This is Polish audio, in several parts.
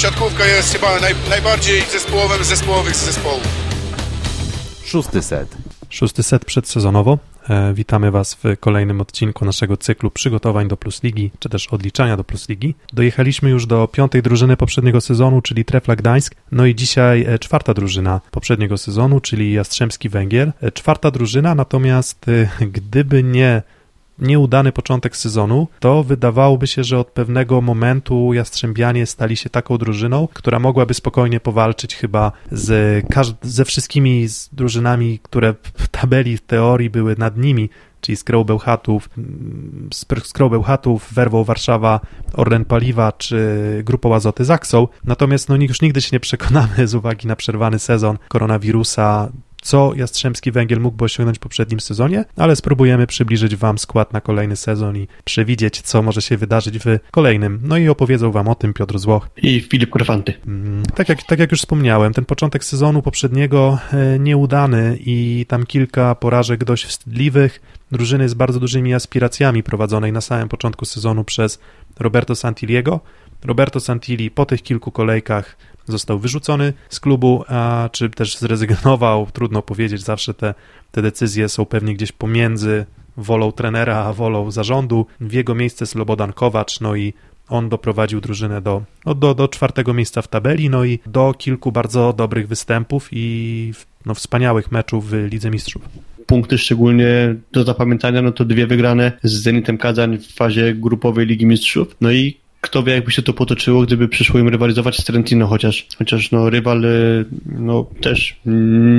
siatkówka jest chyba naj, najbardziej zespołowym zespołowych z zespołów. Szósty set. Szósty set przedsezonowo. E, witamy Was w kolejnym odcinku naszego cyklu przygotowań do Plus Ligi, czy też odliczania do Plus Ligi. Dojechaliśmy już do piątej drużyny poprzedniego sezonu, czyli Trefla Gdańsk, no i dzisiaj e, czwarta drużyna poprzedniego sezonu, czyli Jastrzębski Węgiel. E, czwarta drużyna, natomiast gdyby nie nieudany początek sezonu, to wydawałoby się, że od pewnego momentu Jastrzębianie stali się taką drużyną, która mogłaby spokojnie powalczyć chyba z ze wszystkimi drużynami, które w tabeli w teorii były nad nimi, czyli Skroł Bełchatów, Werwą Warszawa, Orlen Paliwa czy Grupą Azoty Zaksą. Natomiast no, już nigdy się nie przekonamy z uwagi na przerwany sezon koronawirusa, co Jastrzębski Węgiel mógłby osiągnąć w poprzednim sezonie, ale spróbujemy przybliżyć Wam skład na kolejny sezon i przewidzieć, co może się wydarzyć w kolejnym. No i opowiedzą Wam o tym Piotr Złoch. I Filip Korfanty. Mm, tak jak, tak jak już wspomniałem, ten początek sezonu poprzedniego e, nieudany i tam kilka porażek dość wstydliwych, drużyny z bardzo dużymi aspiracjami prowadzonej na samym początku sezonu przez Roberto Santiliego. Roberto Santilli po tych kilku kolejkach został wyrzucony z klubu, a czy też zrezygnował, trudno powiedzieć, zawsze te, te decyzje są pewnie gdzieś pomiędzy wolą trenera a wolą zarządu. W jego miejsce Slobodan Kowacz, no i on doprowadził drużynę do, no do, do czwartego miejsca w tabeli, no i do kilku bardzo dobrych występów i no, wspaniałych meczów w Lidze Mistrzów punkty szczególnie do zapamiętania, no to dwie wygrane z Zenitem Kazań w fazie grupowej Ligi Mistrzów, no i kto wie, jakby się to potoczyło, gdyby przyszło im rywalizować z Trentino, chociaż, chociaż no, rywal y, no, też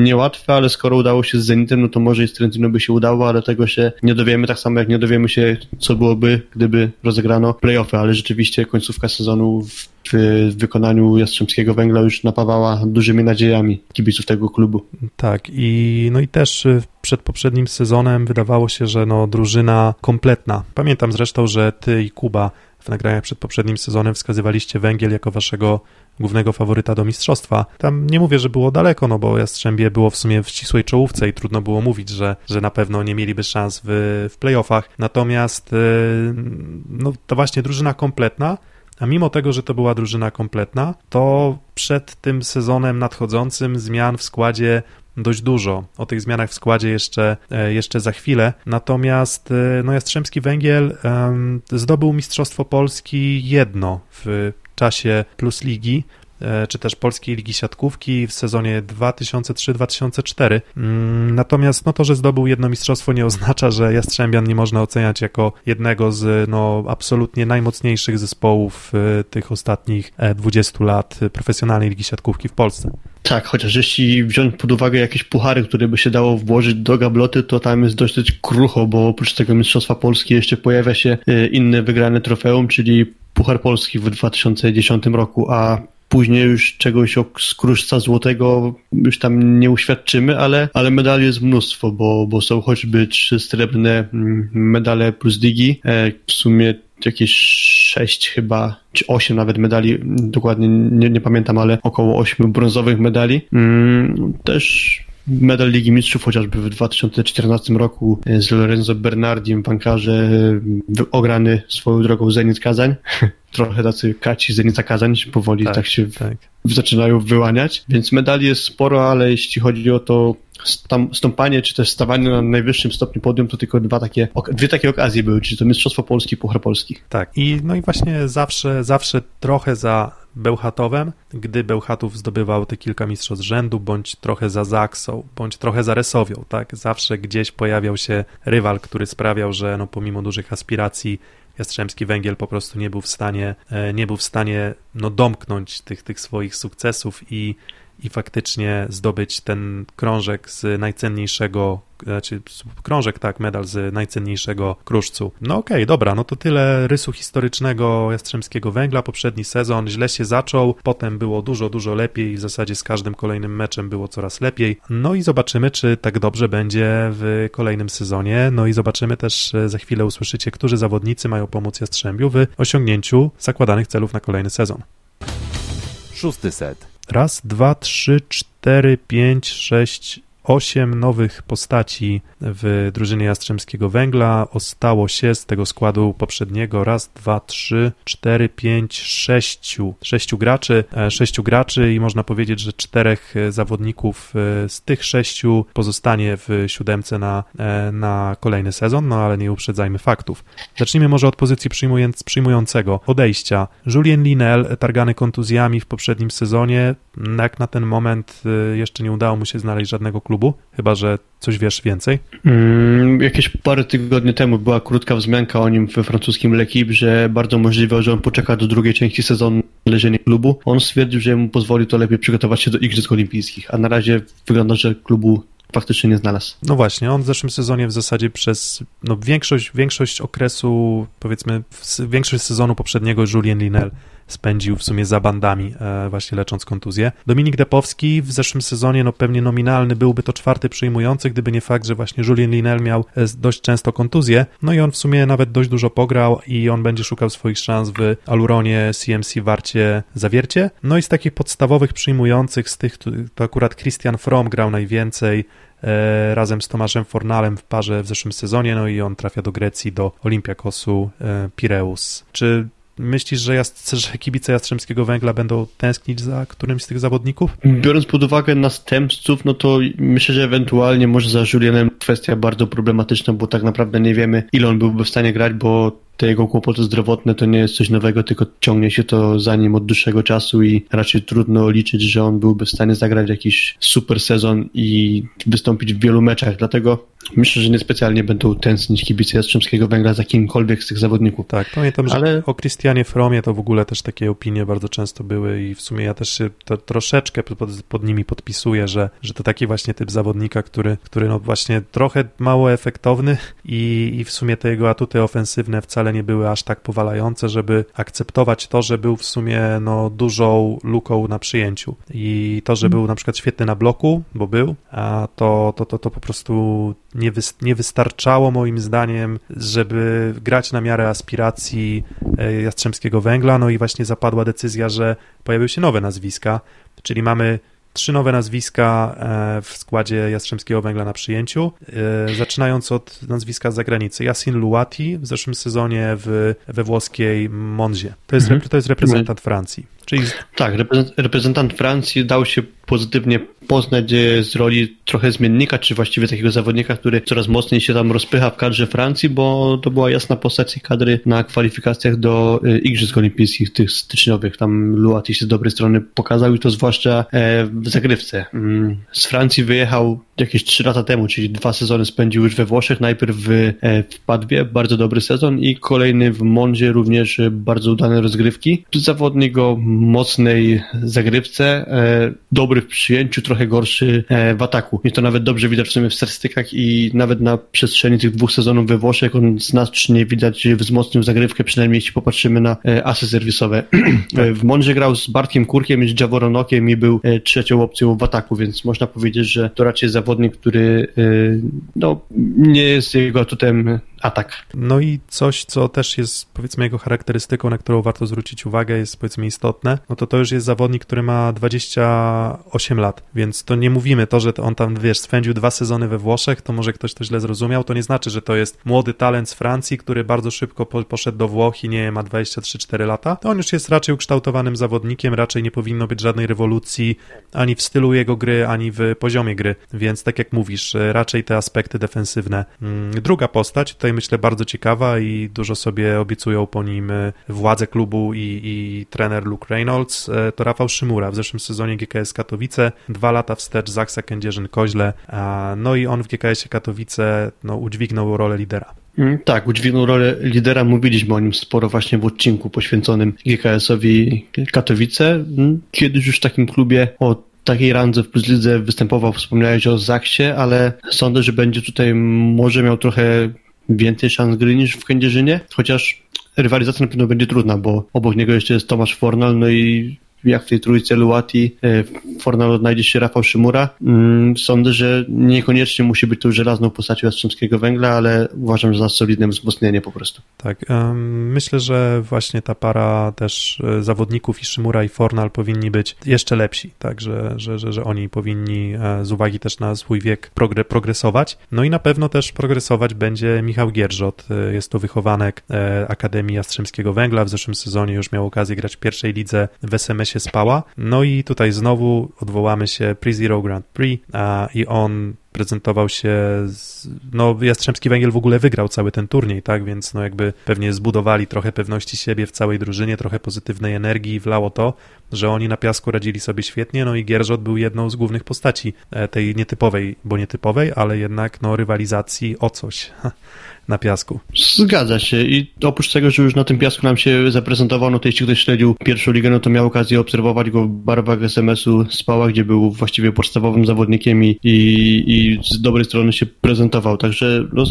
niełatwy, ale skoro udało się z Zenitem, no to może i z Trentino by się udało, ale tego się nie dowiemy, tak samo jak nie dowiemy się, co byłoby, gdyby rozegrano playoffy, ale rzeczywiście końcówka sezonu w w wykonaniu Jastrzębskiego Węgla już napawała dużymi nadziejami kibiców tego klubu. Tak i no i też y, przed poprzednim sezonem wydawało się, że no drużyna kompletna. Pamiętam zresztą, że ty i Kuba w nagraniach przed poprzednim sezonem wskazywaliście Węgiel jako waszego głównego faworyta do mistrzostwa. Tam nie mówię, że było daleko, no bo Jastrzębie było w sumie w ścisłej czołówce i trudno było mówić, że, że na pewno nie mieliby szans w, w playoffach. Natomiast y, no to właśnie drużyna kompletna, a mimo tego, że to była drużyna kompletna, to przed tym sezonem nadchodzącym zmian w składzie dość dużo. O tych zmianach w składzie jeszcze, e, jeszcze za chwilę. Natomiast e, no, Jastrzębski Węgiel zdobył Mistrzostwo Polski jedno w czasie Plus Ligi. E, czy też Polskiej Ligi Siatkówki w sezonie 2003-2004. Mm, natomiast no to, że zdobył jedno mistrzostwo nie oznacza, że Jastrzębian nie można oceniać jako jednego z no, absolutnie najmocniejszych zespołów e, tych ostatnich 20 e, lat profesjonalnej Ligi Siatkówki w Polsce. Tak, chociaż jeśli wziąć pod uwagę jakieś puchary, które by się dało włożyć do gabloty, to tam jest dość krucho, bo oprócz tego Mistrzostwa Polski jeszcze pojawia się inne wygrane trofeum, czyli Puchar Polski w 2010 roku, a Później już czegoś z kruszca złotego już tam nie uświadczymy, ale, ale medali jest mnóstwo, bo, bo są choćby trzy srebrne mm, medale plus digi, e, w sumie jakieś sześć chyba, czy osiem nawet medali, dokładnie nie, nie pamiętam, ale około ośmiu brązowych medali. Mm, też medal Ligi Mistrzów chociażby w 2014 roku z Lorenzo Bernardim w Ankarze ograny swoją drogą Zenit Kazań. Trochę tacy kaci Zenita Kazań powoli tak, tak się tak. zaczynają wyłaniać, więc medali jest sporo, ale jeśli chodzi o to stąpanie, czy też stawanie na najwyższym stopniu podium, to tylko dwa takie, dwie takie okazje były, czyli to Mistrzostwo Polski i Puchar Polski. Tak, i no i właśnie zawsze, zawsze trochę za Bełchatowem, gdy Bełchatów zdobywał te kilka mistrzostw rzędu, bądź trochę za Zaksą, bądź trochę za Resowią, tak? Zawsze gdzieś pojawiał się rywal, który sprawiał, że no, pomimo dużych aspiracji Jastrzębski Węgiel po prostu nie był w stanie, e, nie był w stanie no, domknąć tych, tych swoich sukcesów i i faktycznie zdobyć ten krążek z najcenniejszego, znaczy krążek, tak, medal z najcenniejszego kruszcu. No okej, okay, dobra, no to tyle rysu historycznego Jastrzębskiego Węgla. Poprzedni sezon źle się zaczął, potem było dużo, dużo lepiej, w zasadzie z każdym kolejnym meczem było coraz lepiej. No i zobaczymy, czy tak dobrze będzie w kolejnym sezonie. No i zobaczymy też, za chwilę usłyszycie, którzy zawodnicy mają pomóc Jastrzębiu w osiągnięciu zakładanych celów na kolejny sezon. Szósty set. Raz, dwa, trzy, cztery, pięć, sześć, osiem nowych postaci w drużynie Jastrzębskiego Węgla. Ostało się z tego składu poprzedniego raz, dwa, trzy, cztery, pięć, sześciu, sześciu graczy, e, sześciu graczy i można powiedzieć, że czterech e, zawodników e, z tych sześciu pozostanie w siódemce na, na kolejny sezon, no ale nie uprzedzajmy faktów. Zacznijmy może od pozycji przyjmującego, odejścia. Julien Linel, targany kontuzjami w poprzednim sezonie, jak na ten moment jeszcze nie udało mu się znaleźć żadnego klubu, chyba że coś wiesz więcej? Mm, jakieś parę tygodni temu była krótka wzmianka o nim we francuskim L'Equipe, że bardzo możliwe, że on poczeka do drugiej części sezonu leżenia klubu. On stwierdził, że mu pozwoli to lepiej przygotować się do Igrzysk Olimpijskich, a na razie wygląda, że klubu faktycznie nie znalazł. No właśnie, on w zeszłym sezonie w zasadzie przez no, większość, większość okresu, powiedzmy, większość sezonu poprzedniego Julien Linel spędził w sumie za bandami, e, właśnie lecząc kontuzję. Dominik Depowski w zeszłym sezonie, no pewnie nominalny, byłby to czwarty przyjmujący, gdyby nie fakt, że właśnie Julien Linel miał e, dość często kontuzję, no i on w sumie nawet dość dużo pograł i on będzie szukał swoich szans w Aluronie, CMC, Warcie, Zawiercie. No i z takich podstawowych przyjmujących, z tych, to akurat Christian From grał najwięcej, e, razem z Tomaszem Fornalem w parze w zeszłym sezonie, no i on trafia do Grecji, do Olympiakosu Pireus. Czy Myślisz, że, że kibice Jastrzębskiego Węgla będą tęsknić za którymś z tych zawodników? Biorąc pod uwagę następców, no to myślę, że ewentualnie może za Julianem kwestia bardzo problematyczna, bo tak naprawdę nie wiemy, ile on byłby w stanie grać, bo te jego kłopoty zdrowotne to nie jest coś nowego, tylko ciągnie się to za nim od dłuższego czasu i raczej trudno liczyć, że on byłby w stanie zagrać jakiś super sezon i wystąpić w wielu meczach. Dlatego myślę, że niespecjalnie będą tęsknić kibice Jastrzębskiego Węgla za kimkolwiek z tych zawodników. Tak, pamiętam, że Ale... o Christianie Fromie to w ogóle też takie opinie bardzo często były i w sumie ja też się to troszeczkę pod, pod, nimi podpisuję, że, że to taki właśnie typ zawodnika, który, który no właśnie trochę mało efektowny i, i w sumie te jego atuty ofensywne wcale nie były aż tak powalające, żeby akceptować to, że był w sumie no, dużą luką na przyjęciu. I to, że był na przykład świetny na bloku, bo był, a to, to, to, to po prostu nie, wy, nie wystarczało moim zdaniem, żeby grać na miarę aspiracji e, Jastrzębskiego Węgla. No i właśnie zapadła decyzja, że pojawiły się nowe nazwiska, czyli mamy trzy nowe nazwiska e, w składzie Jastrzębskiego Węgla na przyjęciu, e, zaczynając od nazwiska z zagranicy. Yasin Luati w zeszłym sezonie w, we włoskiej Monzie. To jest, mhm. to jest reprezentant Francji. Czyli... Tak, reprezentant Francji dał się pozytywnie poznać z roli trochę zmiennika, czy właściwie takiego zawodnika, który coraz mocniej się tam rozpycha w kadrze Francji, bo to była jasna postać kadry na kwalifikacjach do y, Igrzysk Olimpijskich, tych styczniowych. Tam Luati się z dobrej strony pokazał i to zwłaszcza e, w zagrywce. Mm, z Francji wyjechał jakieś 3 lata temu, czyli dwa sezony spędził już we Włoszech, najpierw w, e, w Padwie, bardzo dobry sezon i kolejny w Mondzie, również bardzo udane rozgrywki. Zawodnik o mocnej zagrywce, e, dobry w przyjęciu, trochę gorszy e, w ataku. I to nawet dobrze widać w sumie w statystykach i nawet na przestrzeni tych dwóch sezonów we Włoszech on znacznie widać wzmocnił zagrywkę, przynajmniej jeśli popatrzymy na asy serwisowe. w Mondzie grał z Bartkiem Kurkiem i z Javoronokiem i był trzecią opcją w ataku, więc można powiedzieć, że to raczej zawodnik zawodnik, który y, no, nie jest jego atutem atak. No i coś, co też jest powiedzmy jego charakterystyką, na którą warto zwrócić uwagę, jest powiedzmy istotne, no to to już jest zawodnik, który ma 28 lat, więc to nie mówimy to, że on tam, wiesz, spędził dwa sezony we Włoszech, to może ktoś to źle zrozumiał, to nie znaczy, że to jest młody talent z Francji, który bardzo szybko po, poszedł do Włoch i nie ma 23-4 lata, to on już jest raczej ukształtowanym zawodnikiem, raczej nie powinno być żadnej rewolucji ani w stylu jego gry, ani w poziomie gry, więc tak jak mówisz, raczej te aspekty defensywne. Mm, druga postać, tutaj myślę bardzo ciekawa i dużo sobie obiecują po nim e, władze klubu i, i trener Luke Reynolds, e, to Rafał Szymura w zeszłym sezonie GKS Katowice, dwa lata wstecz Zaksa Kędzierzyn-Koźle, no i on w GKS Katowice no, udźwignął rolę lidera. Mm, tak, udźwignął rolę lidera, mówiliśmy o nim sporo właśnie w odcinku poświęconym GKS-owi Katowice. Mm, kiedyś już w takim klubie o takiej randze w Plus Lidze występował, wspomniałeś o Zaksie, ale sądzę, że będzie tutaj może miał trochę więcej szans gry niż w Kędzierzynie, chociaż rywalizacja na pewno będzie trudna, bo obok niego jeszcze jest Tomasz Fornal, no i jak w tej trójce Luati, e, w Fornal odnajdzie się Rafał Szymura. Mm, sądzę, że niekoniecznie musi być tu żelazną postacią Jastrzębskiego Węgla, ale uważam, że za solidne wzmocnienie po prostu. Tak, myślę, że właśnie ta para też e, zawodników i Szymura i Fornal powinni być jeszcze lepsi, tak, że, że, że, że oni powinni e, z uwagi też na swój wiek progre, progresować. No i na pewno też progresować będzie Michał Gierżot. Jest to wychowanek Akademii Jastrzębskiego Węgla. W zeszłym sezonie już miał okazję grać w pierwszej lidze w SMS-ie Spała. No i tutaj znowu odwołamy się Pre-Zero Grand Prix a, i on prezentował się, z, no Jastrzębski Węgiel w ogóle wygrał cały ten turniej, tak, więc no jakby pewnie zbudowali trochę pewności siebie w całej drużynie, trochę pozytywnej energii wlało to, że oni na piasku radzili sobie świetnie, no i Gierżot był jedną z głównych postaci e, tej nietypowej, bo nietypowej, ale jednak no rywalizacji o coś. na piasku. Zgadza się i oprócz tego, że już na tym piasku nam się zaprezentował, no to jeśli ktoś śledził pierwszą ligę, no to miał okazję obserwować go w barwach SMS-u Spała, gdzie był właściwie podstawowym zawodnikiem i, i, z dobrej strony się prezentował, także no,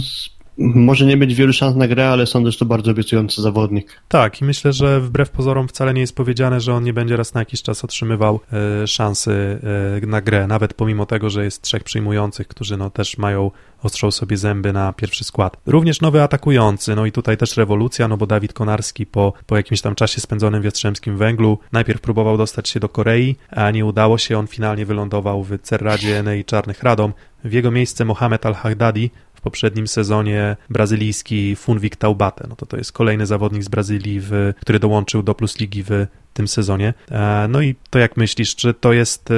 może nie mieć wielu szans na grę, ale sądzę, że to bardzo obiecujący zawodnik. Tak, i myślę, że wbrew pozorom wcale nie jest powiedziane, że on nie będzie raz na jakiś czas otrzymywał e, szansy e, na grę, nawet pomimo tego, że jest trzech przyjmujących, którzy no też mają, ostrzą sobie zęby na pierwszy skład. Również nowy atakujący, no i tutaj też rewolucja, no bo Dawid Konarski po, po jakimś tam czasie spędzonym w Jastrzębskim Węglu najpierw próbował dostać się do Korei, a nie udało się, on finalnie wylądował w Cerradzie i Czarnych Radom. W jego miejsce Mohamed Al-Haddadi w poprzednim sezonie brazylijski Funwik Taubate. No to to jest kolejny zawodnik z Brazylii, w, który dołączył do Plus Ligi w tym sezonie. E, no i to jak myślisz, czy to jest e,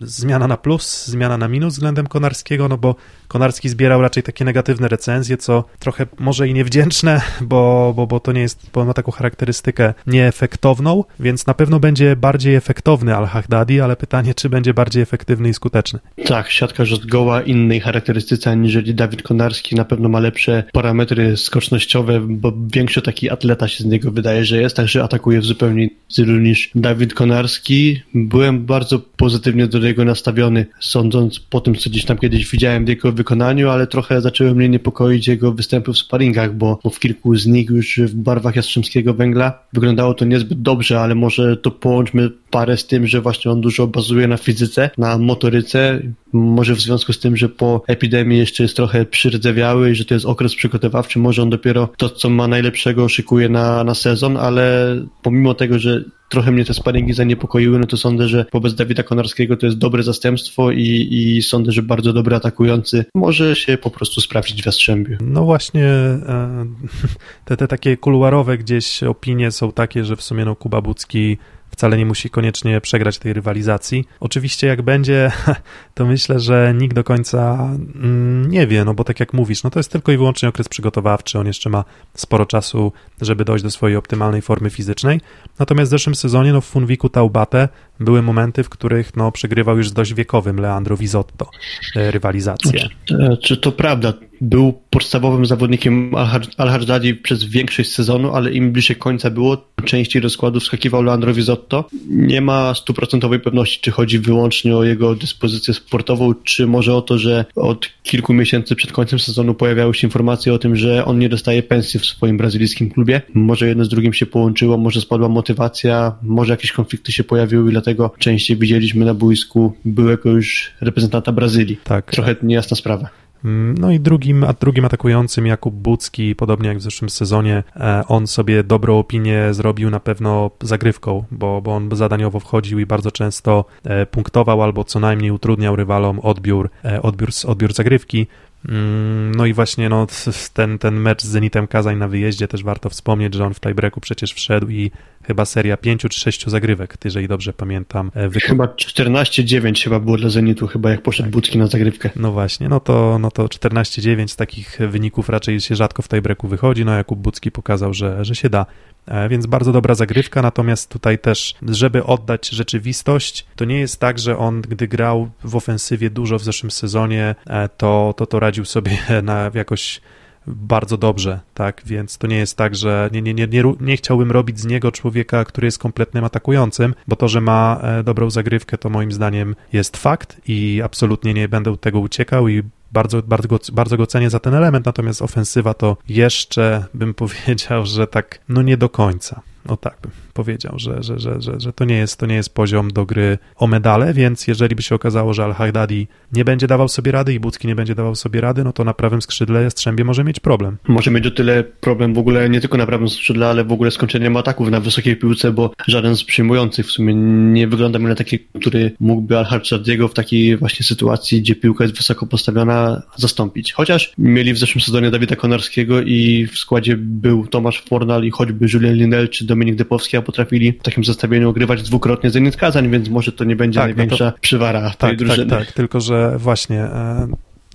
zmiana na plus, zmiana na minus względem Konarskiego? No bo Konarski zbierał raczej takie negatywne recenzje, co trochę może i niewdzięczne, bo, bo, bo to nie jest, bo ma taką charakterystykę nieefektowną, więc na pewno będzie bardziej efektowny Al-Haddadi, ale pytanie, czy będzie bardziej efektywny i skuteczny. Tak, siatkarz zgoła innej charakterystyce aniżeli Dawid Konarski, na pewno ma lepsze parametry skocznościowe, bo większy taki atleta się z niego wydaje, że jest, także atakuje w zupełnie stylu niż Dawid Konarski. Byłem bardzo pozytywnie do niego nastawiony, sądząc po tym, co gdzieś tam kiedyś widziałem w jego wykonaniu, ale trochę zaczęły mnie niepokoić jego występy w sparingach, bo, bo w kilku z nich już w barwach Jastrzębskiego Węgla wyglądało to niezbyt dobrze, ale może to połączmy parę z tym, że właśnie on dużo bazuje na fizyce, na motoryce, może w związku z tym, że po epidemii jeszcze jest trochę przyrdzewiały i że to jest okres przygotowawczy, może on dopiero to, co ma najlepszego szykuje na, na sezon, ale pomimo tego, że trochę mnie te sparingi zaniepokoiły, no to sądzę, że wobec Dawida Konarskiego to jest dobre zastępstwo i, i sądzę, że bardzo dobry atakujący może się po prostu sprawdzić w Jastrzębiu. No właśnie e, te, te takie kuluarowe gdzieś opinie są takie, że w sumie no Kuba Bucki wcale nie musi koniecznie przegrać tej rywalizacji. Oczywiście jak będzie, to myślę, że nikt do końca mm, nie wie, no bo tak jak mówisz, no to jest tylko i wyłącznie okres przygotowawczy, on jeszcze ma sporo czasu, żeby dojść do swojej optymalnej formy fizycznej. Natomiast w zeszłym sezonie, no w Funwiku Taubate były momenty, w których no przegrywał już z dość wiekowym Leandro Vizotto e, rywalizację. Czy, e, czy to prawda? Był podstawowym zawodnikiem Al-Hajdadi przez większość sezonu, ale im bliżej końca było, częściej rozkładu wskakiwał Leandro Vizotto. Nie ma stuprocentowej pewności, czy chodzi wyłącznie o jego dyspozycję sportową, czy może o to, że od kilku miesięcy przed końcem sezonu pojawiały się informacje o tym, że on nie dostaje pensji w swoim brazylijskim klubie. Może jedno z drugim się połączyło, może spadła motywacja, może jakieś konflikty się pojawiły i dlatego częściej widzieliśmy na boisku byłego już reprezentanta Brazylii. Tak. Trochę niejasna sprawa. Mm, no i drugim, a drugim atakującym Jakub Bucki, podobnie jak w zeszłym sezonie, e, on sobie dobrą opinię zrobił na pewno zagrywką, bo, bo on zadaniowo wchodził i bardzo często e, punktował albo co najmniej utrudniał rywalom odbiór, e, odbiór, odbiór zagrywki. Mm, no i właśnie no, ten, ten mecz z Zenitem Kazań na wyjeździe też warto wspomnieć, że on w tiebreaku przecież wszedł i chyba seria pięciu czy sześciu zagrywek, jeżeli dobrze pamiętam. E, Wyko... Chyba 14-9 chyba było dla Zenitu, chyba jak poszedł tak. Bucki na zagrywkę. No właśnie, no to, no to 14-9 z takich wyników raczej się rzadko w tiebreaku wychodzi, no Jakub Bucki pokazał, że, że się da. E, więc bardzo dobra zagrywka, natomiast tutaj też, żeby oddać rzeczywistość, to nie jest tak, że on, gdy grał w ofensywie dużo w zeszłym sezonie, e, to, to, to radził sobie na jakoś bardzo dobrze, tak, więc to nie jest tak, że nie, nie, nie, nie, nie chciałbym robić z niego człowieka, który jest kompletnym atakującym, bo to, że ma e, dobrą zagrywkę, to moim zdaniem jest fakt i absolutnie nie będę tego uciekał i bardzo, bardzo, go, bardzo go cenię za ten element, natomiast ofensywa to jeszcze bym powiedział, że tak, no nie do końca. O tak bym powiedział, że, że, że, że, że to, nie jest, to nie jest poziom do gry o medale, więc jeżeli by się okazało, że Al-Haddadi nie będzie dawał sobie rady i Bucki nie będzie dawał sobie rady, no to na prawym skrzydle Jastrzębie może mieć problem. Może mieć o tyle problem w ogóle nie tylko na prawym skrzydle, ale w ogóle skończeniem ataków na wysokiej piłce, bo żaden z przyjmujących w sumie nie wygląda mi na taki, który mógłby Al-Haddadiego w takiej właśnie sytuacji, gdzie piłka jest wysoko postawiona, zastąpić. Chociaż mieli w zeszłym sezonie Dawida Konarskiego i w składzie był Tomasz Fornal i choćby Julien Linel czy Dominik Depowski, a potrafili w takim zestawieniu ogrywać dwukrotnie Zenit Kazań, więc może to nie będzie tak, największa no to... przywara tak, tej drużyny. Tak, tak, tylko że właśnie e,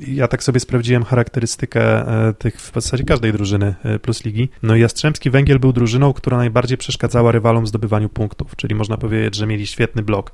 ja tak sobie sprawdziłem charakterystykę e, tych w zasadzie każdej drużyny e, plus ligi. No i Jastrzębski Węgiel był drużyną, która najbardziej przeszkadzała rywalom w zdobywaniu punktów, czyli można powiedzieć, że mieli świetny blok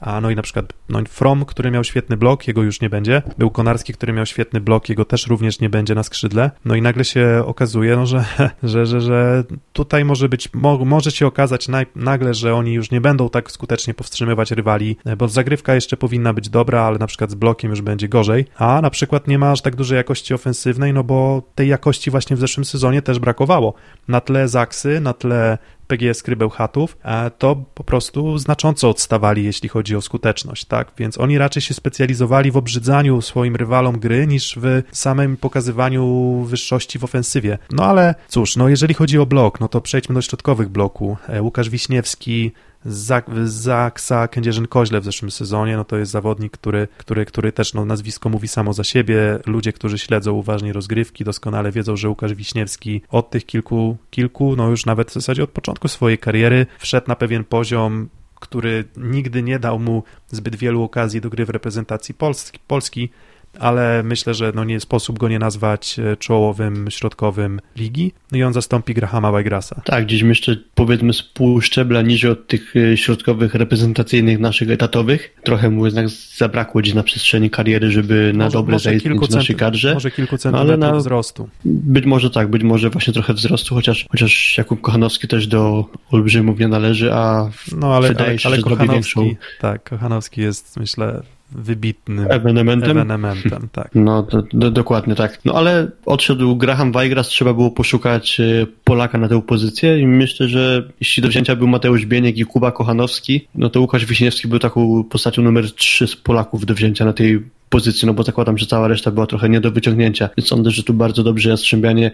a no i na przykład no, From, który miał świetny blok, jego już nie będzie. Był Konarski, który miał świetny blok, jego też również nie będzie na skrzydle. No i nagle się okazuje, no, że, że, że, że tutaj może być, mo, może się okazać nagle, że oni już nie będą tak skutecznie powstrzymywać rywali, bo zagrywka jeszcze powinna być dobra, ale na przykład z blokiem już będzie gorzej, a na przykład nie ma aż tak dużej jakości ofensywnej, no bo tej jakości właśnie w zeszłym sezonie też brakowało. Na tle Zaksy, na tle PGS Krybełchatów, to po prostu znacząco odstawali, jeśli chodzi o skuteczność, tak? Więc oni raczej się specjalizowali w obrzydzaniu swoim rywalom gry, niż w samym pokazywaniu wyższości w ofensywie. No ale cóż, no jeżeli chodzi o blok, no to przejdźmy do środkowych bloku. E, Łukasz Wiśniewski, Zaksa Kędzierzyn-Koźle w zeszłym sezonie, no to jest zawodnik, który, który, który też no, nazwisko mówi samo za siebie. Ludzie, którzy śledzą uważnie rozgrywki, doskonale wiedzą, że Łukasz Wiśniewski od tych kilku, kilku, no już nawet w zasadzie od początku swojej kariery wszedł na pewien poziom, który nigdy nie dał mu zbyt wielu okazji do gry w reprezentacji Polski, Polski ale myślę, że no nie sposób go nie nazwać e, czołowym, środkowym ligi. No i on zastąpi Grahama Weigrasa. Tak, gdzieś jeszcze powiedzmy z pół szczebla niżej od tych e, środkowych reprezentacyjnych naszych etatowych. Trochę mu jednak zabrakło gdzieś na przestrzeni kariery, żeby na może, dobre zaistnieć w naszej kadrze. Może kilku centymetrów ale na, wzrostu. Być może tak, być może właśnie trochę wzrostu, chociaż, chociaż Jakub Kochanowski też do olbrzymów nie należy, a no, ale, wydaje ale, się, ale że większą... Tak, Kochanowski jest myślę wybitnym ewenementem. ewenementem tak. No, do, do, dokładnie tak. No ale odszedł Graham Weigras, trzeba było poszukać e, Polaka na tę pozycję i myślę, że jeśli do wzięcia był Mateusz Bieniek i Kuba Kochanowski, no to Łukasz Wiśniewski był taką postacią numer 3 z Polaków do wzięcia na tej pozycji, no bo zakładam, że cała reszta była trochę nie do wyciągnięcia, więc sądzę, że tu bardzo dobrze Jastrzębianie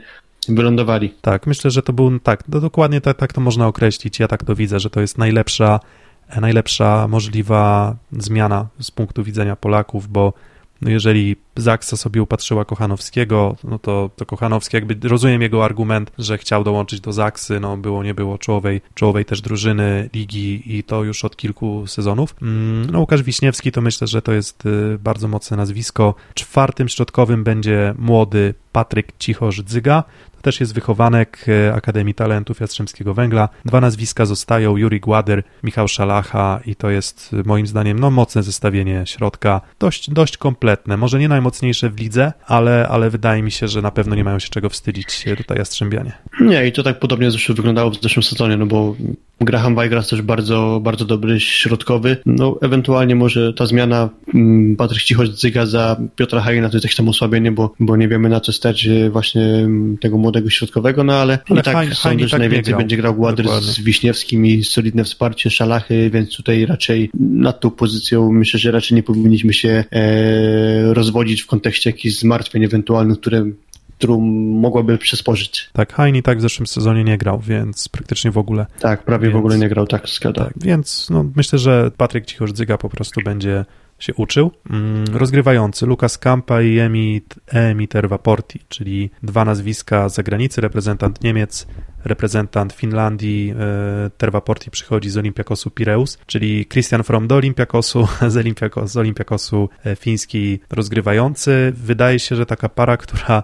wylądowali. Tak, myślę, że to był, tak, no dokładnie tak, tak to można określić, ja tak to widzę, że to jest najlepsza najlepsza możliwa zmiana z punktu widzenia Polaków, bo no jeżeli Zaksa sobie upatrzyła Kochanowskiego, no to, to Kochanowski jakby, rozumiem jego argument, że chciał dołączyć do Zaksy, no było, nie było czołowej, czołowej też drużyny ligi i to już od kilku sezonów. Mm, no Łukasz Wiśniewski to myślę, że to jest y, bardzo mocne nazwisko. Czwartym środkowym będzie młody Patryk Cichorz-Dzyga, też jest wychowanek e, Akademii Talentów Jastrzębskiego Węgla. Dwa nazwiska zostają, Juri Gładyr, Michał Szalacha i to jest e, moim zdaniem no, mocne zestawienie środka, dość, dość kompletne, może nie najmocniejsze w lidze, ale, ale wydaje mi się, że na pewno nie mają się czego wstydzić tutaj Jastrzębianie. Nie, i to tak podobnie zresztą wyglądało w zeszłym sezonie, no bo Graham Weigras też bardzo, bardzo dobry środkowy. No, ewentualnie może ta zmiana mm, Patryk Cichoć-Zyga za Piotra Hajna to jest jakieś tam osłabienie, bo, bo nie wiemy na co stać e, właśnie mm, tego młodego środkowego, no ale, ale i tak Hajn, sądzę, że tak najwięcej będzie grał Gładyr z Wiśniewskim i solidne wsparcie Szalachy, więc tutaj raczej nad tą pozycją myślę, że raczej nie powinniśmy się e, rozwodzić w kontekście jakichś zmartwień ewentualnych, które którą mogłaby przysporzyć. Tak, Heini tak w zeszłym sezonie nie grał, więc praktycznie w ogóle. Tak, prawie więc, w ogóle nie grał, tak, zgadza. Tak, więc no, myślę, że Patryk Cichorzyga po prostu będzie się uczył. Mm, rozgrywający Lukas Kampa i Emit, Emi Tervaporti, czyli dwa nazwiska z zagranicy, reprezentant Niemiec, reprezentant Finlandii, e, Tervaporti przychodzi z Olympiakosu Pireus, czyli Christian From do Olympiakosu, z, Olympiakos, z Olympiakosu e, fiński rozgrywający. Wydaje się, że taka para, która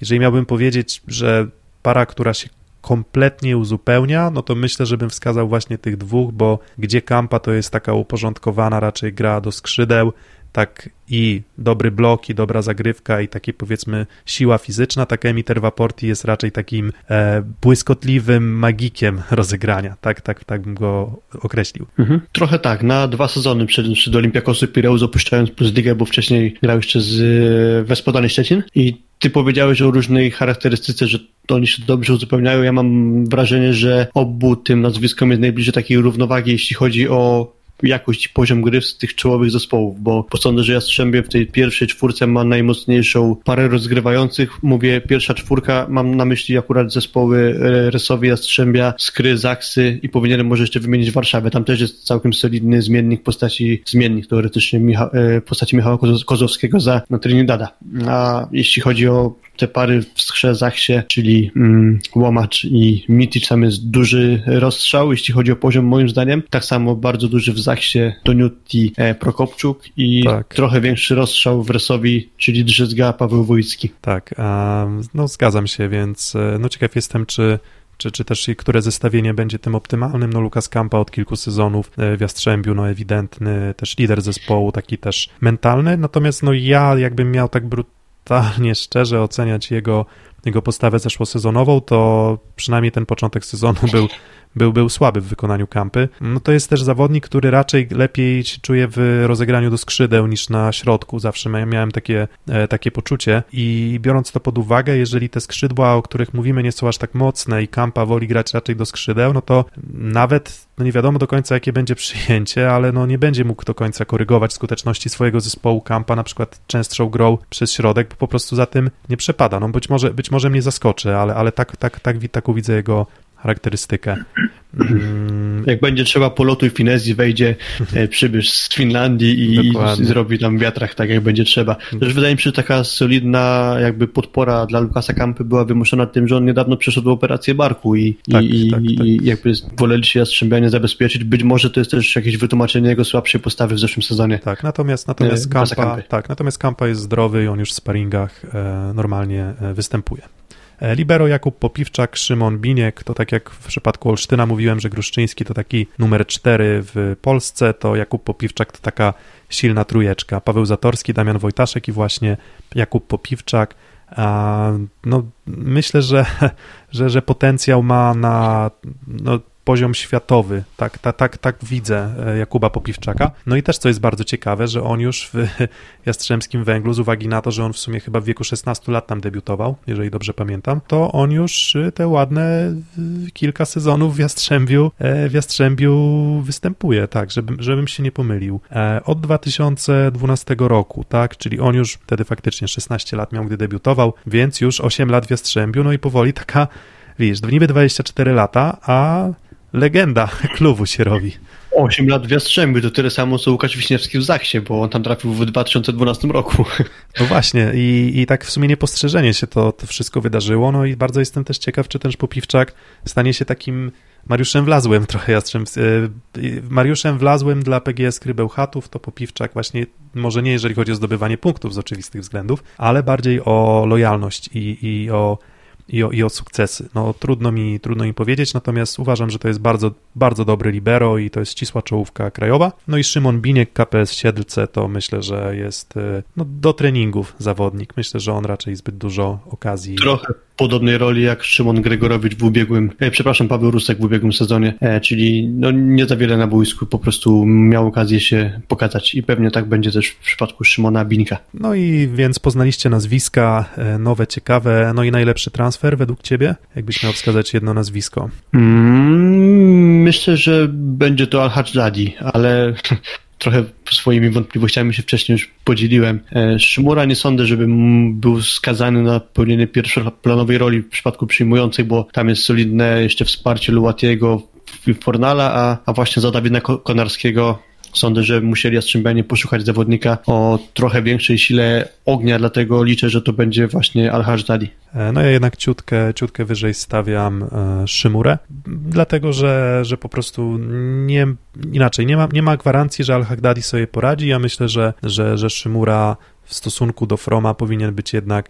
jeżeli miałbym powiedzieć, że para, która się kompletnie uzupełnia, no to myślę, że bym wskazał właśnie tych dwóch, bo gdzie Kampa to jest taka uporządkowana raczej gra do skrzydeł, tak i dobry blok, i dobra zagrywka, i takie powiedzmy siła fizyczna, tak Emiter Waporti jest raczej takim e, błyskotliwym magikiem rozegrania, tak, tak, tak bym go określił. Mhm. Trochę tak, na dwa sezony przed, przed Olimpiakosy Pireus opuszczając Plus Ligę, bo wcześniej grał jeszcze z e, Wespodanej Szczecin i ty powiedziałeś o różnej charakterystyce, że oni się dobrze uzupełniają. Ja mam wrażenie, że obu tym nazwiskom jest najbliżej takiej równowagi, jeśli chodzi o jakość i poziom gry z tych czołowych zespołów, bo, bo sądzę, że Jastrzębie w tej pierwszej czwórce ma najmocniejszą parę rozgrywających. Mówię, pierwsza czwórka, mam na myśli akurat zespoły e, Resowi, Jastrzębia, Skry, Zaksy i powinienem może jeszcze wymienić Warszawę. Tam też jest całkiem solidny zmiennik postaci, zmiennik teoretycznie Micha, e, postaci Michała Kozowskiego za na Trinidada. A jeśli chodzi o te pary w skrze Zachsie, czyli mm, Łomacz i Mitic, tam jest duży rozstrzał, jeśli chodzi o poziom moim zdaniem. Tak samo bardzo duży w Zachsie Doniutti e, Prokopczuk i tak. trochę większy rozstrzał w Resowi, czyli Drzyzga Paweł Wojcki. Tak, um, no zgadzam się, więc e, no ciekaw jestem, czy czy, czy też które zestawienie będzie tym optymalnym. No Lukas Kampa od kilku sezonów e, w Jastrzębiu, no ewidentny, też lider zespołu, taki też mentalny, natomiast no ja jakbym miał tak brutalnie szczerze oceniać jego, jego postawę zeszłosezonową, to przynajmniej ten początek sezonu był był, był słaby w wykonaniu kampy. No to jest też zawodnik, który raczej lepiej się czuje w rozegraniu do skrzydeł niż na środku. Zawsze miałem takie, e, takie poczucie i biorąc to pod uwagę, jeżeli te skrzydła, o których mówimy, nie są aż tak mocne i kampa woli grać raczej do skrzydeł, no to nawet no nie wiadomo do końca, jakie będzie przyjęcie, ale no nie będzie mógł do końca korygować skuteczności swojego zespołu kampa, na przykład częstszą grą przez środek, bo po prostu za tym nie przepada. No być może, być może mnie zaskoczy, ale, ale tak, tak, tak, taką widzę jego, charakterystykę. Mm. Jak będzie trzeba polotu i finezji, wejdzie e, przybysz z Finlandii i, i, zrobi tam wiatrach tak, jak będzie trzeba. Też wydaje mi się, że taka solidna jakby podpora dla Lukasa Kampy była wymuszona tym, że on niedawno przeszedł operację barku i, tak, i, tak, tak. i jakby woleli się Jastrzębianie zabezpieczyć. Być może to jest też jakieś wytłumaczenie jego słabszej postawy w zeszłym sezonie. Tak, natomiast, natomiast, Kampa, tak, natomiast Kampa jest zdrowy i on już w sparingach e, normalnie e, występuje. E, libero Jakub Popiwczak, Szymon Biniek, to tak jak w przypadku Olsztyna mówiłem, że Gruszczyński to taki numer 4 w Polsce, to Jakub Popiwczak to taka silna trujeczka. Paweł Zatorski, Damian Wojtaszek i właśnie Jakub Popiwczak. No, myślę, że, że, że potencjał ma na no, poziom światowy. Tak, tak, tak, tak widzę e, Jakuba Popiwczaka. No i też, co jest bardzo ciekawe, że on już w Jastrzębskim Węglu, z uwagi na to, że on w sumie chyba w wieku 16 lat tam debiutował, jeżeli dobrze pamiętam, to on już te ładne kilka sezonów w Jastrzębiu, e, w Jastrzębiu występuje, tak, żeby, żebym się nie pomylił. E, od 2012 roku, tak, czyli on już wtedy faktycznie 16 lat miał, gdy debiutował, więc już 8 lat w Jastrzębiu, no i powoli taka wiesz, niby 24 lata, a legenda klubu się robi. 8 lat w Jastrzębiu, to tyle samo co Łukasz Wiśniewski w Zachsie, bo on tam trafił w 2012 roku. No właśnie i, i tak w sumie niepostrzeżenie się to, to wszystko wydarzyło, no i bardzo jestem też ciekaw, czy ten Popiwczak stanie się takim Mariuszem Wlazłym trochę Jastrzęb, e, Mariuszem Wlazłym dla PGS Krybełchatów to Popiwczak właśnie, może nie jeżeli chodzi o zdobywanie punktów z oczywistych względów, ale bardziej o lojalność i, i o i o, i o sukcesy. No trudno mi, trudno mi powiedzieć, natomiast uważam, że to jest bardzo, bardzo dobry libero i to jest ścisła czołówka krajowa. No i Szymon Biniek, KPS Siedlce, to myślę, że jest e, no, do treningów zawodnik. Myślę, że on raczej zbyt dużo okazji. Trochę podobnej roli jak Szymon Gregorowicz w ubiegłym, e, przepraszam, Paweł Rusek w ubiegłym sezonie, e, czyli no, nie za wiele na boisku, po prostu miał okazję się pokazać i pewnie tak będzie też w przypadku Szymona Binka. No i więc poznaliście nazwiska e, nowe, ciekawe, no i najlepszy transfer według ciebie? Jakbyś miał wskazać jedno nazwisko? Mm, myślę, że będzie to Al-Hajjadi, ale trochę swoimi wątpliwościami się wcześniej już podzieliłem. E, Szymura nie sądzę, żeby był skazany na pełnienie pierwszoplanowej roli w przypadku przyjmującej, bo tam jest solidne jeszcze wsparcie Luatiego Fornala, a, a właśnie za Dawida Konarskiego Sądzę, że musieli Jastrzębianie poszukać zawodnika o trochę większej sile ognia, dlatego liczę, że to będzie właśnie Al-Hajdadi. E, no ja jednak ciutkę, ciutkę wyżej stawiam e, Szymurę, dlatego że, że po prostu nie, inaczej, nie ma, nie ma gwarancji, że Al-Hajdadi sobie poradzi. Ja myślę, że, że, że Szymura w stosunku do Froma powinien być jednak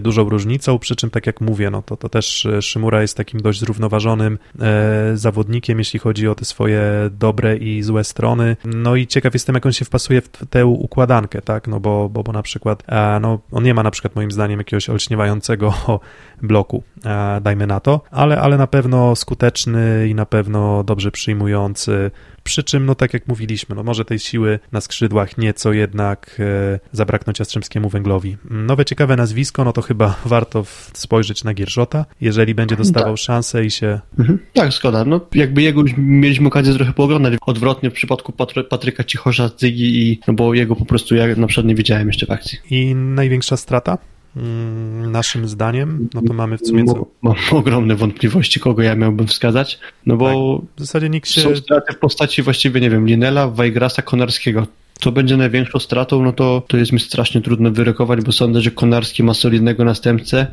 dużą różnicą, przy czym tak jak mówię, no to, to też Szymura jest takim dość zrównoważonym e, zawodnikiem, jeśli chodzi o te swoje dobre i złe strony. No i ciekaw jestem, jak on się wpasuje w tę układankę, tak, no bo, bo, bo na przykład, e, no on nie ma na przykład moim zdaniem jakiegoś olśniewającego bloku, e, dajmy na to, ale, ale na pewno skuteczny i na pewno dobrze przyjmujący przy czym, no tak jak mówiliśmy, no może tej siły na skrzydłach nieco jednak e, zabraknąć Jastrzębskiemu Węglowi. Nowe ciekawe nazwisko, no to chyba warto spojrzeć na Gierżota, jeżeli będzie dostawał tak. szansę i się... Mhm. Tak, zgoda. No jakby jego już mieliśmy okazję trochę pooglądać odwrotnie w przypadku Patry Patryka Cichosza, Zygi i no bo jego po prostu ja na przykład nie widziałem jeszcze w akcji. I największa strata? Mm, naszym zdaniem, no to mamy w sumie... Co... Mam ogromne wątpliwości, kogo ja miałbym wskazać, no bo tak, w zasadzie nikt się... są straty w postaci właściwie, nie wiem, Linela, Wajgrasa, Konarskiego. To będzie największą stratą, no to, to jest mi strasznie trudno wyrokować, bo sądzę, że Konarski ma solidnego następcę.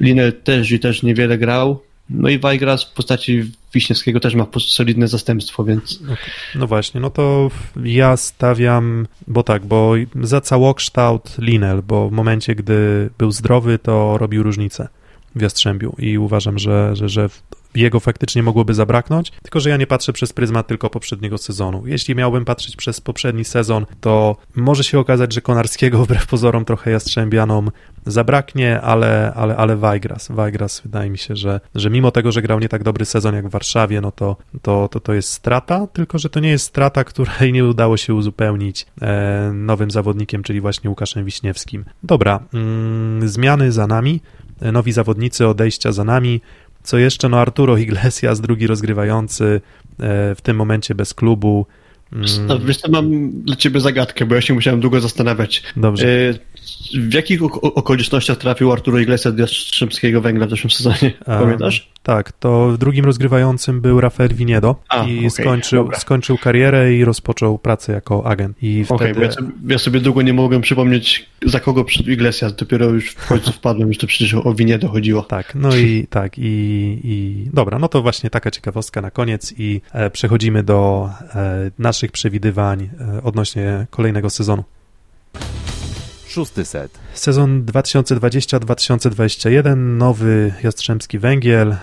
Linel też i też niewiele grał, no i Wajgras w postaci Wiśniewskiego też ma solidne zastępstwo, więc... No właśnie, no to ja stawiam, bo tak, bo za całokształt Linel, bo w momencie, gdy był zdrowy, to robił różnicę w Jastrzębiu i uważam, że, że, że jego faktycznie mogłoby zabraknąć, tylko że ja nie patrzę przez pryzmat tylko poprzedniego sezonu. Jeśli miałbym patrzeć przez poprzedni sezon, to może się okazać, że Konarskiego wbrew pozorom trochę Jastrzębianom zabraknie, ale, ale, ale Wajgras, Wajgras wydaje mi się, że, że mimo tego, że grał nie tak dobry sezon jak w Warszawie, no to, to, to, to jest strata, tylko że to nie jest strata, której nie udało się uzupełnić e, nowym zawodnikiem, czyli właśnie Łukaszem Wiśniewskim. Dobra, mm, zmiany za nami, nowi zawodnicy, odejścia za nami. Co jeszcze? No Arturo Iglesias, drugi rozgrywający e, w tym momencie bez klubu. Mm. Wiesz co, mam dla ciebie zagadkę, bo ja się musiałem długo zastanawiać. Dobrze. E, w jakich okolicznościach trafił Arturo Iglesias do Jastrzębskiego Węgla w zeszłym sezonie? Pamiętasz? Tak, to drugim rozgrywającym był Rafael Viniedo A, i okay, skończył, skończył karierę i rozpoczął pracę jako agent. I wtedy... Okay, ja, sobie, ja, sobie, długo nie mogłem przypomnieć, za kogo przyszedł Iglesias, dopiero już w końcu wpadłem, że to przecież o Viniedo chodziło. Tak, no i tak, i, i dobra, no to właśnie taka ciekawostka na koniec i e, przechodzimy do e, naszych przewidywań e, odnośnie kolejnego sezonu. Szósty set. Sezon 2020-2021, nowy Jastrzębski Węgiel, e,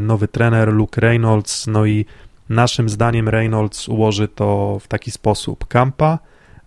nowy trener Luke Reynolds, no i naszym zdaniem Reynolds ułoży to w taki sposób. Kampa,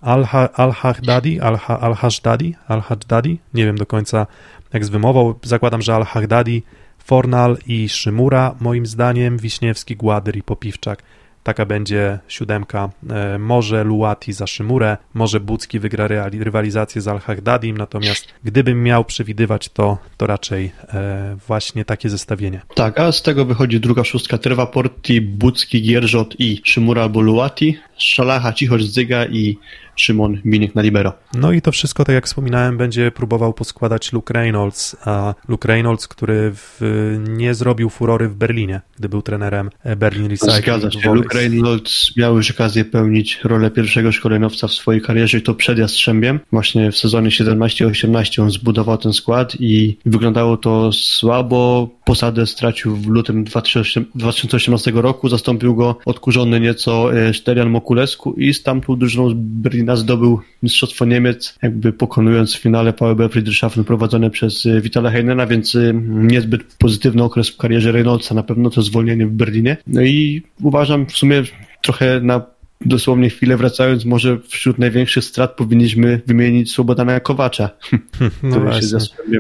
Al-Haddadi, Al-Haddadi, Al-Haddadi, nie wiem do końca jak z wymową, zakładam, że Al-Haddadi, Fornal i Szymura, moim zdaniem Wiśniewski, Gładyr i Popiwczak. Taka będzie siódemka. E, może Luati za Szymurę, może Bucki wygra rywalizację z Al-Hagdadim, natomiast gdybym miał przewidywać to, to raczej e, właśnie takie zestawienie. Tak, a z tego wychodzi druga szóstka Treva Porti, Bucki, Gierżot i Szymura albo Luati, Szalacha, Cichosz, Zyga i Szymon Biniek na libero. No i to wszystko, tak jak wspominałem, będzie próbował poskładać Luke Reynolds, a Luke Reynolds, który w, nie zrobił furory w Berlinie, gdy był trenerem Berlin Recycling. Zgadza się, Luke Reynolds miał już okazję pełnić rolę pierwszego szkoleniowca w swojej karierze to przed Jastrzębiem. Właśnie w sezonie 17-18 on zbudował ten skład i wyglądało to słabo. Posadę stracił w lutym 2018 roku, zastąpił go odkurzony nieco e, Sterian Mokulesku i z tamtą drużyną z Berlina zdobył Mistrzostwo Niemiec, jakby pokonując w finale VB Friedrichshafen prowadzone przez e, Vitala Heinena, więc e, niezbyt pozytywny okres w karierze Reynoldsa, na pewno to zwolnienie w Berlinie. No i uważam w sumie trochę na dosłownie chwilę wracając, może wśród największych strat powinniśmy wymienić Swobodana Kowacza, no który się zasłabia.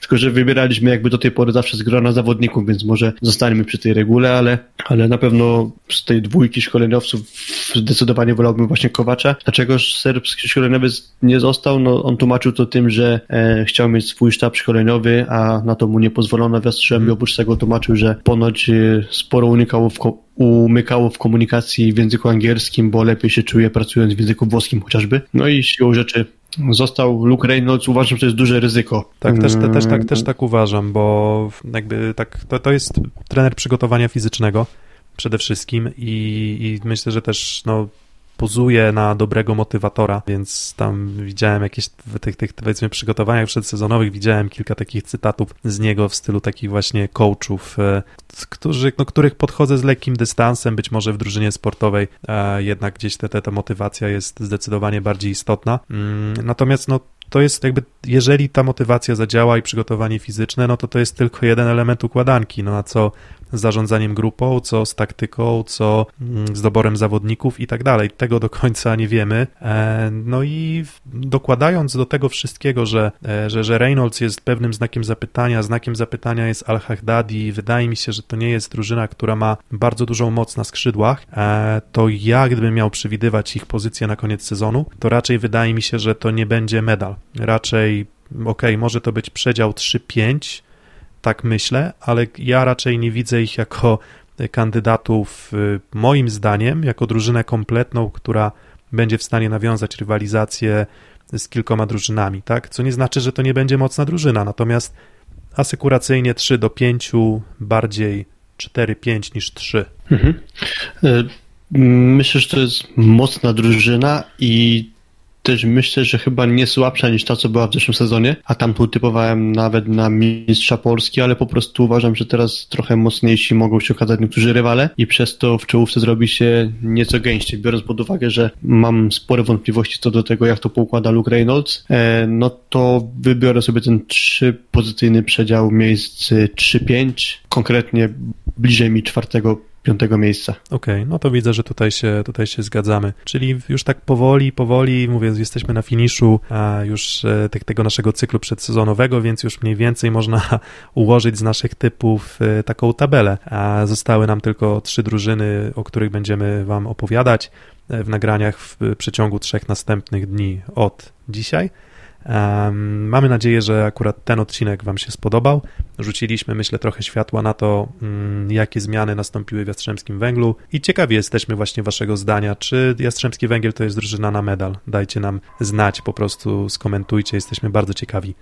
Tylko, że wybieraliśmy jakby do tej pory zawsze z grona zawodników, więc może zostaniemy przy tej regule, ale, ale na pewno z tej dwójki szkoleniowców zdecydowanie wolałbym właśnie Kowacza. Dlaczego serbski szkoleniowiec nie został? No, on tłumaczył to tym, że e, chciał mieć swój sztab szkoleniowy, a na to mu nie pozwolono w Jastrzębiu. Mm. Oprócz tego tłumaczył, że ponoć e, sporo unikało w umykało w komunikacji w języku angielskim, bo lepiej się czuje pracując w języku włoskim chociażby. No i siłą rzeczy został Luke Reynolds, uważam, że to jest duże ryzyko. Tak, też, te, też, tak, też tak uważam, bo jakby tak, to, to jest trener przygotowania fizycznego przede wszystkim i, i myślę, że też no, pozuje na dobrego motywatora, więc tam widziałem jakieś w tych, tych powiedzmy przygotowaniach przedsezonowych, widziałem kilka takich cytatów z niego w stylu takich właśnie coachów, e, którzy, no, których podchodzę z lekkim dystansem, być może w drużynie sportowej e, jednak gdzieś ta, ta motywacja jest zdecydowanie bardziej istotna. Mm, natomiast no, to jest jakby, jeżeli ta motywacja zadziała i przygotowanie fizyczne, no to to jest tylko jeden element układanki, no a co z zarządzaniem grupą, co z taktyką, co mm, z doborem zawodników i tak dalej. Tego do końca nie wiemy. E, no i dokładając do tego wszystkiego, że, e, że, że Reynolds jest pewnym znakiem zapytania, znakiem zapytania jest Al-Haddadi, wydaje mi się, że to nie jest drużyna, która ma bardzo dużą moc na skrzydłach, e, to ja gdybym miał przewidywać ich pozycję na koniec sezonu, to raczej wydaje mi się, że to nie będzie medal. Raczej, okej, okay, może to być przedział 3-5, tak myślę, ale ja raczej nie widzę ich jako kandydatów, y, moim zdaniem, jako drużynę kompletną, która będzie w stanie nawiązać rywalizację z kilkoma drużynami, tak? Co nie znaczy, że to nie będzie mocna drużyna, natomiast asekuracyjnie 3 do 5, bardziej 4-5 niż 3. Mhm. Y, myślę, że to jest mocna drużyna i też myślę, że chyba nie słabsza niż ta, co była w zeszłym sezonie, a tam tu typowałem nawet na mistrza Polski, ale po prostu uważam, że teraz trochę mocniejsi mogą się okazać niektórzy rywale i przez to w czołówce zrobi się nieco gęściej, biorąc pod uwagę, że mam spore wątpliwości co do tego, jak to poukłada Luke Reynolds, e, no to wybiorę sobie ten trzy pozycyjny przedział miejsc 3-5, konkretnie bliżej mi czwartego piątego miejsca. Okej, okay, no to widzę, że tutaj się, tutaj się zgadzamy. Czyli już tak powoli, powoli, mówię, jesteśmy na finiszu już e, tego naszego cyklu przedsezonowego, więc już mniej więcej można ułożyć z naszych typów e, taką tabelę. Zostały nam tylko trzy drużyny, o których będziemy Wam opowiadać e, w nagraniach w przeciągu trzech następnych dni od dzisiaj. Mamy nadzieję, że akurat ten odcinek Wam się spodobał. Rzuciliśmy, myślę, trochę światła na to, mm, jakie zmiany nastąpiły w Jastrzębskim Węglu i ciekawi jesteśmy właśnie Waszego zdania, czy Jastrzębski Węgiel to jest drużyna na medal. Dajcie nam znać, po prostu skomentujcie, jesteśmy bardzo ciekawi,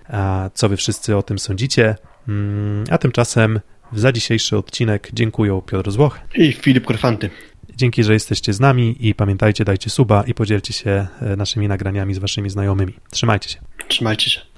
co Wy wszyscy o tym sądzicie. Mm, a tymczasem za dzisiejszy odcinek dziękuję Piotr Złoch i Filip Korfanty. Dzięki, że jesteście z nami i pamiętajcie, dajcie suba i podzielcie się e, naszymi nagraniami z waszymi znajomymi. Trzymajcie się. Trzymajcie się.